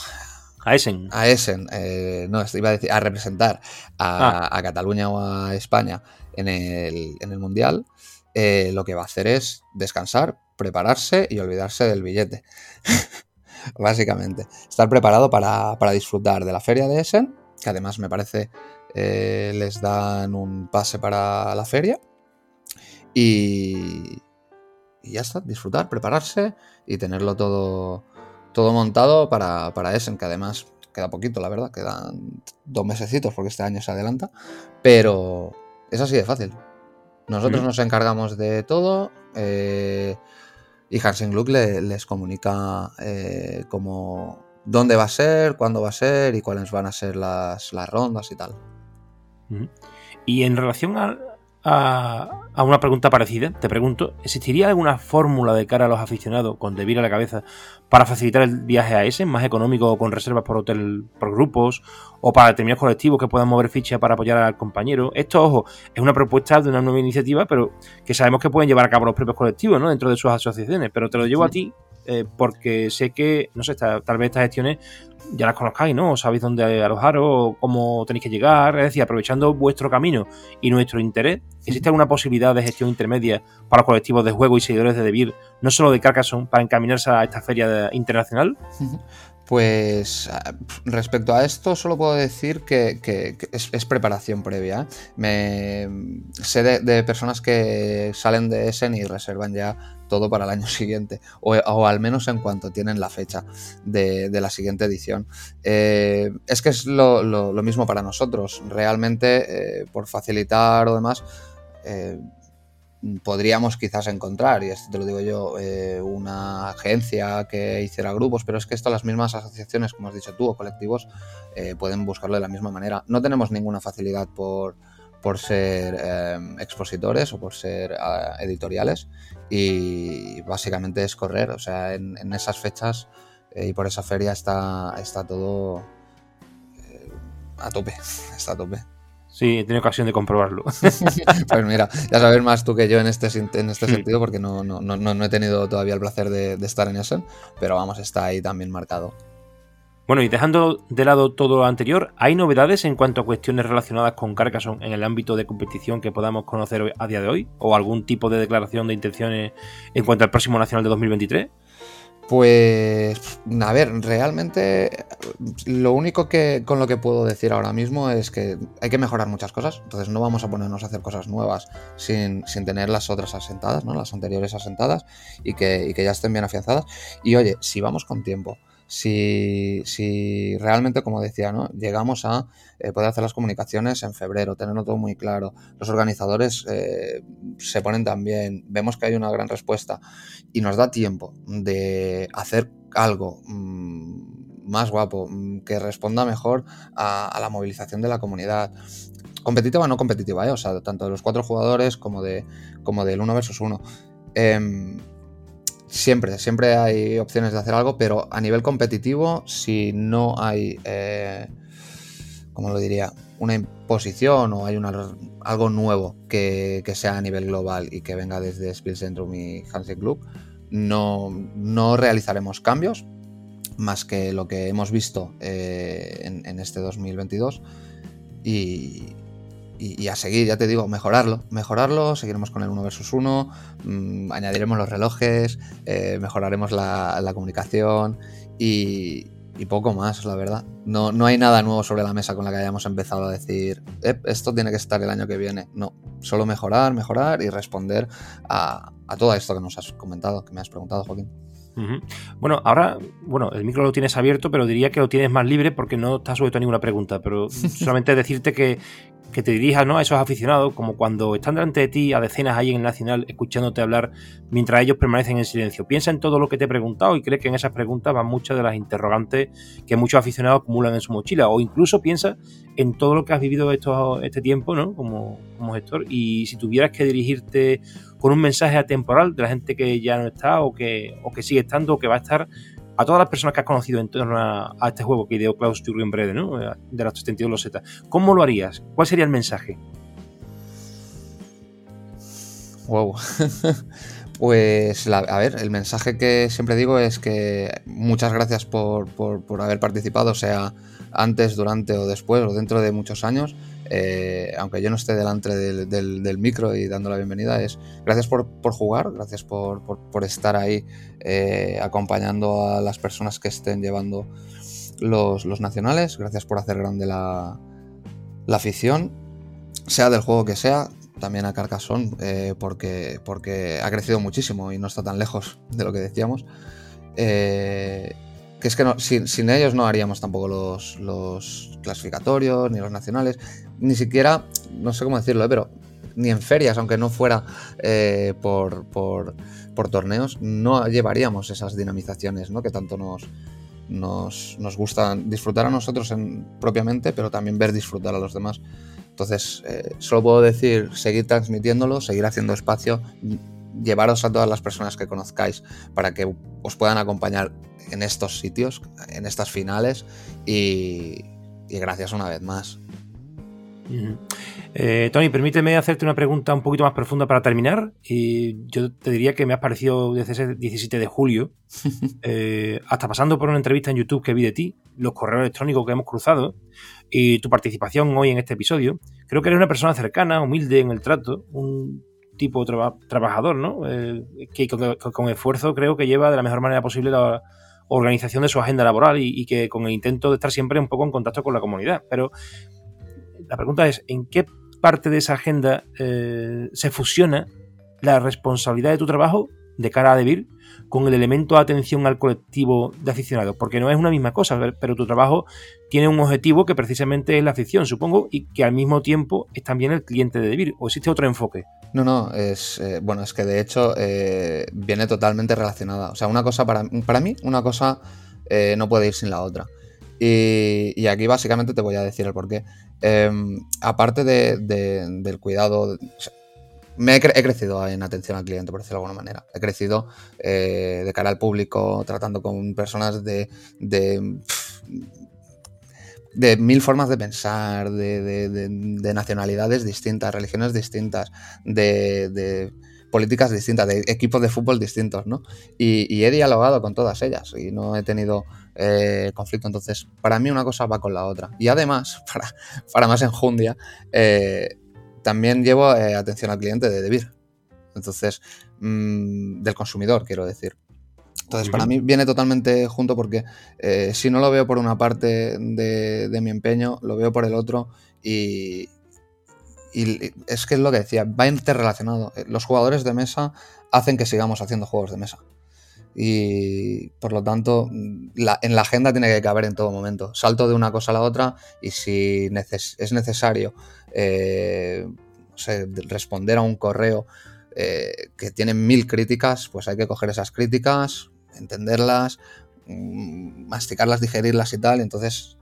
a Essen. A Essen, eh, no, iba a decir, a representar a, ah. a, Cataluña o a España en el, en el Mundial, eh, lo que va a hacer es descansar, prepararse y olvidarse del billete. Básicamente, estar preparado para, para, disfrutar de la feria de Essen, que además me parece eh, les dan un pase para la feria. Y, y ya está, disfrutar, prepararse y tenerlo todo todo montado para, para Essen, que además queda poquito, la verdad, quedan dos mesecitos porque este año se adelanta, pero es así de fácil. Nosotros nos encargamos de todo eh, y Hansen Gluck le, les comunica eh, como dónde va a ser, cuándo va a ser y cuáles van a ser las, las rondas y tal. Y en relación a, a, una pregunta parecida, te pregunto, ¿existiría alguna fórmula de cara a los aficionados con Debir a la cabeza para facilitar el viaje a ese, más económico o con reservas por hotel por grupos o para determinados colectivos que puedan mover ficha para apoyar al compañero? Esto, ojo, es una propuesta de una nueva iniciativa, pero que sabemos que pueden llevar a cabo los propios colectivos, ¿no? Dentro de sus asociaciones, pero te lo llevo a ti eh, porque sé que, no sé, tal vez estas gestiones ya las conozcáis, ¿no? O sabéis dónde alojaros, cómo tenéis que llegar. Es decir, aprovechando vuestro camino y nuestro interés, ¿existe alguna posibilidad de gestión intermedia para los colectivos de juego y seguidores de Debir, no solo de Carcassonne, para encaminarse a esta feria internacional? Pues ah, respecto a esto, solo puedo decir que, es, preparación previa. ¿eh? Me sé de, personas que salen de Essen y reservan ya todo para el año siguiente, o, al menos en cuanto tienen la fecha de, la siguiente edición. Eh, es que es lo, mismo para nosotros. Realmente, eh, por facilitar o demás, podríamos quizás encontrar, y esto te lo digo yo, eh, una agencia que hiciera grupos, pero es que esto las mismas asociaciones, como has dicho tú, o colectivos, eh, pueden buscarlo de la misma manera. No tenemos ninguna facilidad por, ser eh, expositores o por ser editoriales y básicamente es correr, o sea, en, en esas fechas y por esa feria está, está todo a tope, está a tope. Sí, he tenido ocasión de comprobarlo. pues mira, ya sabes más tú que yo en este, en este sentido, porque no, no, no, no, he tenido todavía el placer de, estar en Essen, pero vamos, está ahí también marcado. Bueno, y dejando de lado todo lo anterior, ¿hay novedades en cuanto a cuestiones relacionadas con Carcassonne en el ámbito de competición que podamos conocer a día de hoy? ¿O algún tipo de declaración de intenciones en cuanto al próximo Nacional de 2023? Pues, a ver, realmente lo único que con lo que puedo decir ahora mismo es que hay que mejorar muchas cosas, entonces no vamos a ponernos a hacer cosas nuevas sin, tener las otras asentadas, ¿no? Las anteriores asentadas y que, y que ya estén bien afianzadas. Y oye, si vamos con tiempo, si, si realmente, como decía, ¿no? llegamos a eh, poder hacer las comunicaciones en febrero, tenerlo todo muy claro, los organizadores eh, se ponen también, vemos que hay una gran respuesta y nos da tiempo de hacer algo mm, más guapo, mm, que responda mejor a, la movilización de la comunidad. Competitiva o no competitiva, ¿eh? o sea, tanto de los cuatro jugadores como, de, como del uno versus uno. Em, Siempre, siempre hay opciones de hacer algo, pero a nivel competitivo, si no hay, eh, lo diría, una imposición o hay algo nuevo que, sea a nivel global y que venga desde Spielzentrum y Hansen Club, no, no realizaremos cambios más que lo que hemos visto eh, en, en, este 2022 y, y, a seguir, ya te digo, mejorarlo. Mejorarlo, seguiremos con el 1 versus 1, mm, añadiremos los relojes, eh, mejoraremos la, comunicación y, poco más, la verdad. No, no hay nada nuevo sobre la mesa con la que hayamos empezado a decir, esto tiene que estar el año que viene. No, solo mejorar, mejorar y responder a, a todo esto que nos has comentado, que me has preguntado, Joaquín. Bueno, ahora, bueno, el micro lo tienes abierto, pero diría que lo tienes más libre porque no está sujeto a ninguna pregunta. Pero solamente decirte que, que te dirijas ¿no? a esos aficionados, como cuando están delante de ti a decenas ahí en el Nacional escuchándote hablar mientras ellos permanecen en silencio. Piensa en todo lo que te he preguntado y cree que en esas preguntas van muchas de las interrogantes que muchos aficionados acumulan en su mochila. O incluso piensa en todo lo que has vivido esto, este tiempo ¿no? como, como gestor. Y si tuvieras que dirigirte con un mensaje atemporal de la gente que ya no está o que, o que sigue estando o que va a estar a todas las personas que has conocido en torno a, este juego que ideó Klaus Jürgen Brede, ¿no? De las 32 losetas. ¿Cómo lo harías? ¿Cuál sería el mensaje? Wow. pues, a ver, el mensaje que siempre digo es que muchas gracias por, por haber participado, sea antes, durante o después o dentro de muchos años. Eh, aunque yo no esté delante del, micro y dando la bienvenida, es gracias por, jugar, gracias por, estar ahí eh, acompañando a las personas que estén llevando los, nacionales, gracias por hacer grande la, afición, sea del juego que sea, también a Carcassonne, eh, porque, porque ha crecido muchísimo y no está tan lejos de lo que decíamos que es que sin, ellos no haríamos tampoco los, clasificatorios, ni los nacionales, ni siquiera, no sé cómo decirlo, ¿eh? pero ni en ferias, aunque no fuera eh, por, torneos, no llevaríamos esas dinamizaciones ¿no? que tanto nos gustan disfrutar a nosotros en, propiamente, pero también ver disfrutar a los demás. Entonces, eh, solo puedo decir, seguir transmitiéndolo, seguir haciendo espacio, llevaros a todas las personas que conozcáis para que os puedan acompañar en estos sitios, en estas finales y, gracias una vez más. Eh, Tony, permíteme hacerte una pregunta un poquito más profunda para terminar. Y yo te diría que me has parecido desde ese 17 de julio, eh, hasta pasando por una entrevista en YouTube que vi de ti, los correos electrónicos que hemos cruzado y tu participación hoy en este episodio. Creo que eres una persona cercana, humilde en el trato, un tipo trabajador, ¿no? Eh, que con, esfuerzo creo que lleva de la mejor manera posible la organización de su agenda laboral y, que con el intento de estar siempre un poco en contacto con la comunidad. Pero la pregunta es, ¿en qué parte de esa agenda eh, se fusiona la responsabilidad de tu trabajo de cara a DeVir con el elemento de atención al colectivo de aficionados, porque no es una misma cosa, pero tu trabajo tiene un objetivo que precisamente es la afición, supongo, y que al mismo tiempo es también el cliente de DeVir, o existe otro enfoque. No, no, es eh, bueno, es que de hecho eh, viene totalmente relacionada. O sea, una cosa para, para mí, una cosa no puede ir sin la otra. Y, aquí básicamente te voy a decir el porqué. Em, aparte del cuidado, me he, crecido en atención al cliente, por decirlo de alguna manera. He crecido eh, de cara al público, tratando con personas de, de, mil formas de pensar, de, nacionalidades distintas, religiones distintas, de políticas distintas, de equipos de fútbol distintos, ¿no? Y, he dialogado con todas ellas y no he tenido eh, conflicto. Entonces, para mí una cosa va con la otra. Y además, para, para más enjundia, eh, también llevo eh, atención al cliente de Debir. Entonces, mm, del consumidor, quiero decir. Entonces, para mí viene totalmente junto porque si no lo veo por una parte de, de, mi empeño, lo veo por el otro y, y es que es lo que decía, va interrelacionado. Eh, los jugadores de mesa hacen que sigamos haciendo juegos de mesa. Y por lo tanto, en la agenda tiene que caber en todo momento. Salto de una cosa a la otra y si es necesario eh, responder a un correo eh, que tiene mil críticas, pues hay que coger esas críticas, entenderlas, mm, masticarlas, digerirlas y tal. entonces,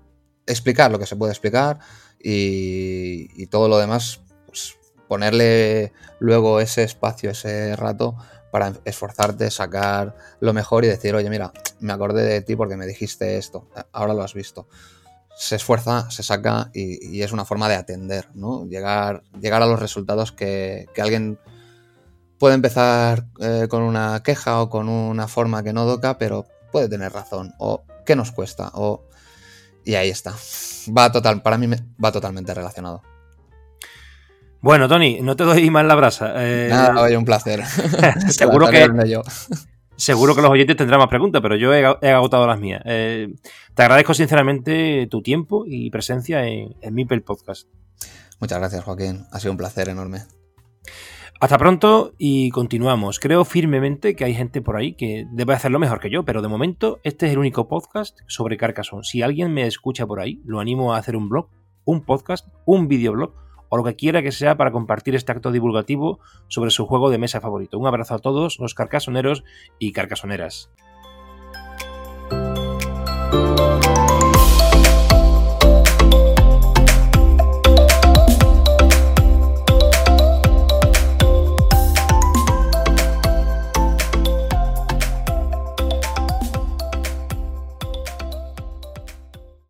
explicar lo que se puede explicar y, todo lo demás, pues ponerle luego ese espacio, ese rato para esforzarte, sacar lo mejor y decir, oye, mira, me acordé de ti porque me dijiste esto, ahora lo has visto. Se esfuerza, se saca y, es una forma de atender, ¿no? Llegar, llegar a los resultados que, alguien puede empezar eh, con una queja o con una forma que no toca, pero puede tener razón. O qué nos cuesta. O y ahí está. Va total, para mí va totalmente relacionado. Bueno, Tony, no te doy más la brasa. Eh, Nada, oye, un placer. seguro que seguro que los oyentes tendrán más preguntas, pero yo he, agotado las mías. Eh, te agradezco sinceramente tu tiempo y presencia en, en Mipel Podcast. Muchas gracias, Joaquín. Ha sido un placer enorme. Hasta pronto y continuamos. Creo firmemente que hay gente por ahí que debe hacerlo mejor que yo, pero de momento este es el único podcast sobre Carcassonne. Si alguien me escucha por ahí, lo animo a hacer un blog, un podcast, un videoblog o lo que quiera que sea para compartir este acto divulgativo sobre su juego de mesa favorito. Un abrazo a todos los carcasoneros y carcasoneras.